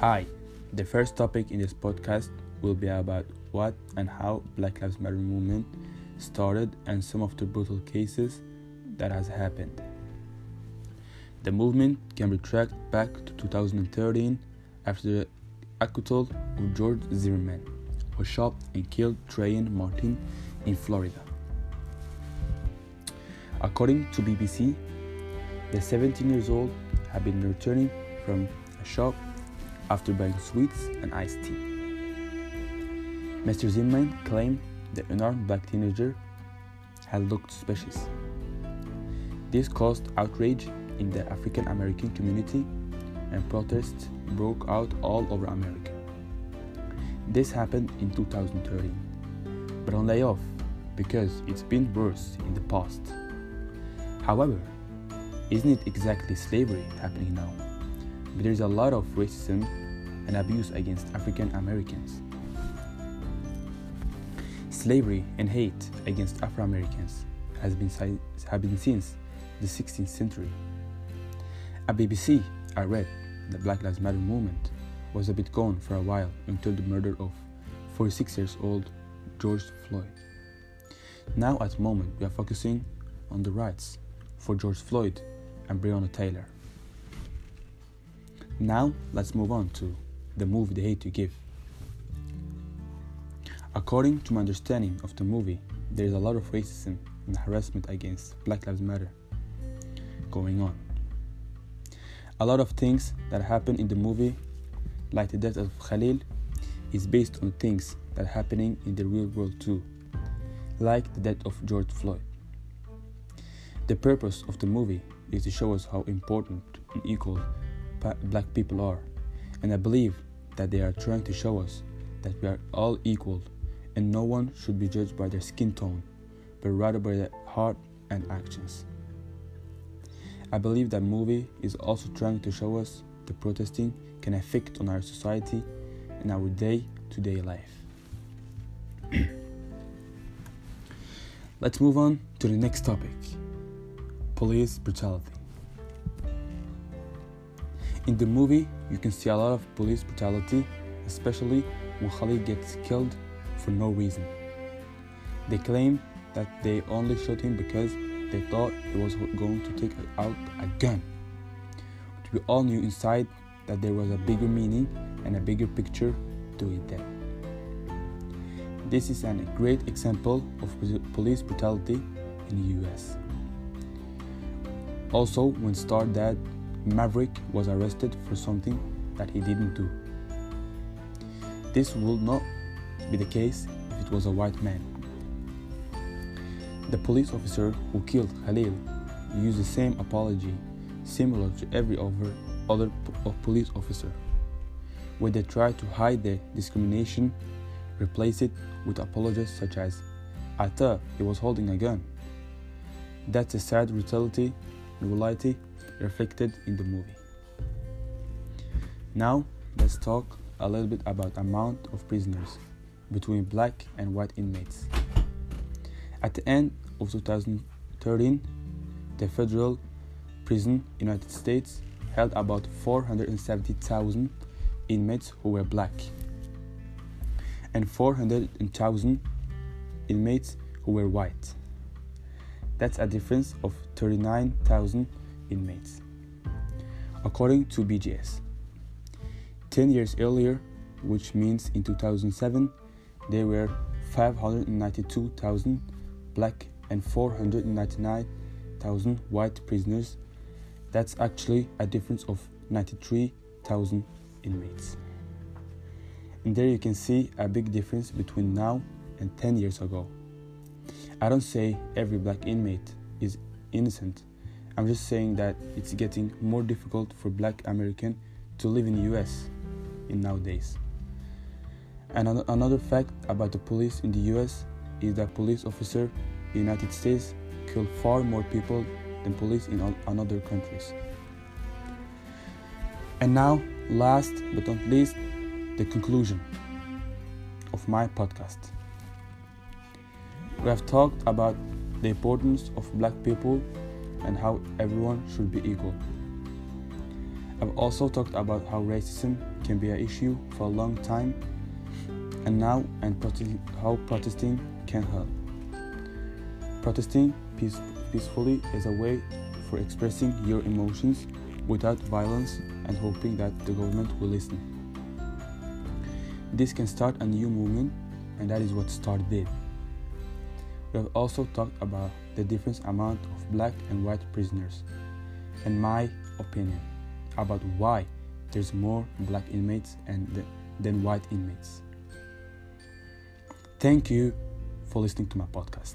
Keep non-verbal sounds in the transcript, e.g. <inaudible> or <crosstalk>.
Hi, the first topic in this podcast will be about what and how Black Lives Matter movement started and some of the brutal cases that has happened. The movement can be tracked back to 2013 after the acquittal of George Zimmerman, who shot and killed Trayvon Martin in Florida. According to BBC, the 17 years old had been returning from a shop after buying sweets and iced tea. Mr. Zimmerman claimed the unarmed black teenager had looked suspicious. This caused outrage in the African American community and protests broke out all over America. This happened in 2013, but on layoff because it's been worse in the past. However, isn't it exactly slavery happening now? But there's a lot of racism and abuse against African Americans. Slavery and hate against Afro Americans has been, have been since the 16th century. At BBC, I read the Black Lives Matter movement was a bit gone for a while until the murder of 46 years old George Floyd. Now, at the moment, we are focusing on the rights for George Floyd and Breonna Taylor. Now, let's move on to the movie The Hate U Give. According to my understanding of the movie, there is a lot of racism and harassment against Black Lives Matter going on. A lot of things that happen in the movie, like the death of Khalil, is based on things that are happening in the real world too, like the death of George Floyd. The purpose of the movie is to show us how important and equal black people are, and I believe that they are trying to show us that we are all equal and no one should be judged by their skin tone, but rather by their heart and actions. I believe that movie is also trying to show us the protesting can affect on our society and our day-to-day life. <clears throat> Let's move on to the next topic. Police brutality. In the movie, you can see a lot of police brutality, especially when Khalid gets killed for no reason. They claim that they only shot him because they thought he was going to take out a gun. But we all knew inside that there was a bigger meaning and a bigger picture to it there. This is a great example of police brutality in the US. Also, when Starr Dad Maverick was arrested for something that he didn't do. This would not be the case if it was a white man. The police officer who killed Khalil used the same apology similar to every other, other uh, police officer. Where they try to hide the discrimination, replace it with apologies such as, I thought he was holding a gun. That's a sad reality, reality reflected in the movie. Now, let's talk a little bit about amount of prisoners between black and white inmates. At the end of 2013, the federal prison United States held about 470,000 inmates who were black and 400,000 inmates who were white. That's a difference of 39,000 inmates. According to BGS, 10 years earlier, which means in 2007, there were 592,000 black and 499,000 white prisoners. That's actually a difference of 93,000 inmates. And there you can see a big difference between now and 10 years ago. I don't say every black inmate is innocent. I'm just saying that it's getting more difficult for black American to live in the US in nowadays. And another fact about the police in the US is that police officers in the United States kill far more people than police in other countries. And now, last but not least, the conclusion of my podcast. We have talked about the importance of black people and how everyone should be equal. I've also talked about how racism can be an issue for a long time and now and how protesting can help. Protesting peace- peacefully is a way for expressing your emotions without violence and hoping that the government will listen. This can start a new movement, and that is what START did. We have also talked about the different amount of black and white prisoners, and my opinion about why there's more black inmates and than white inmates. Thank you for listening to my podcast.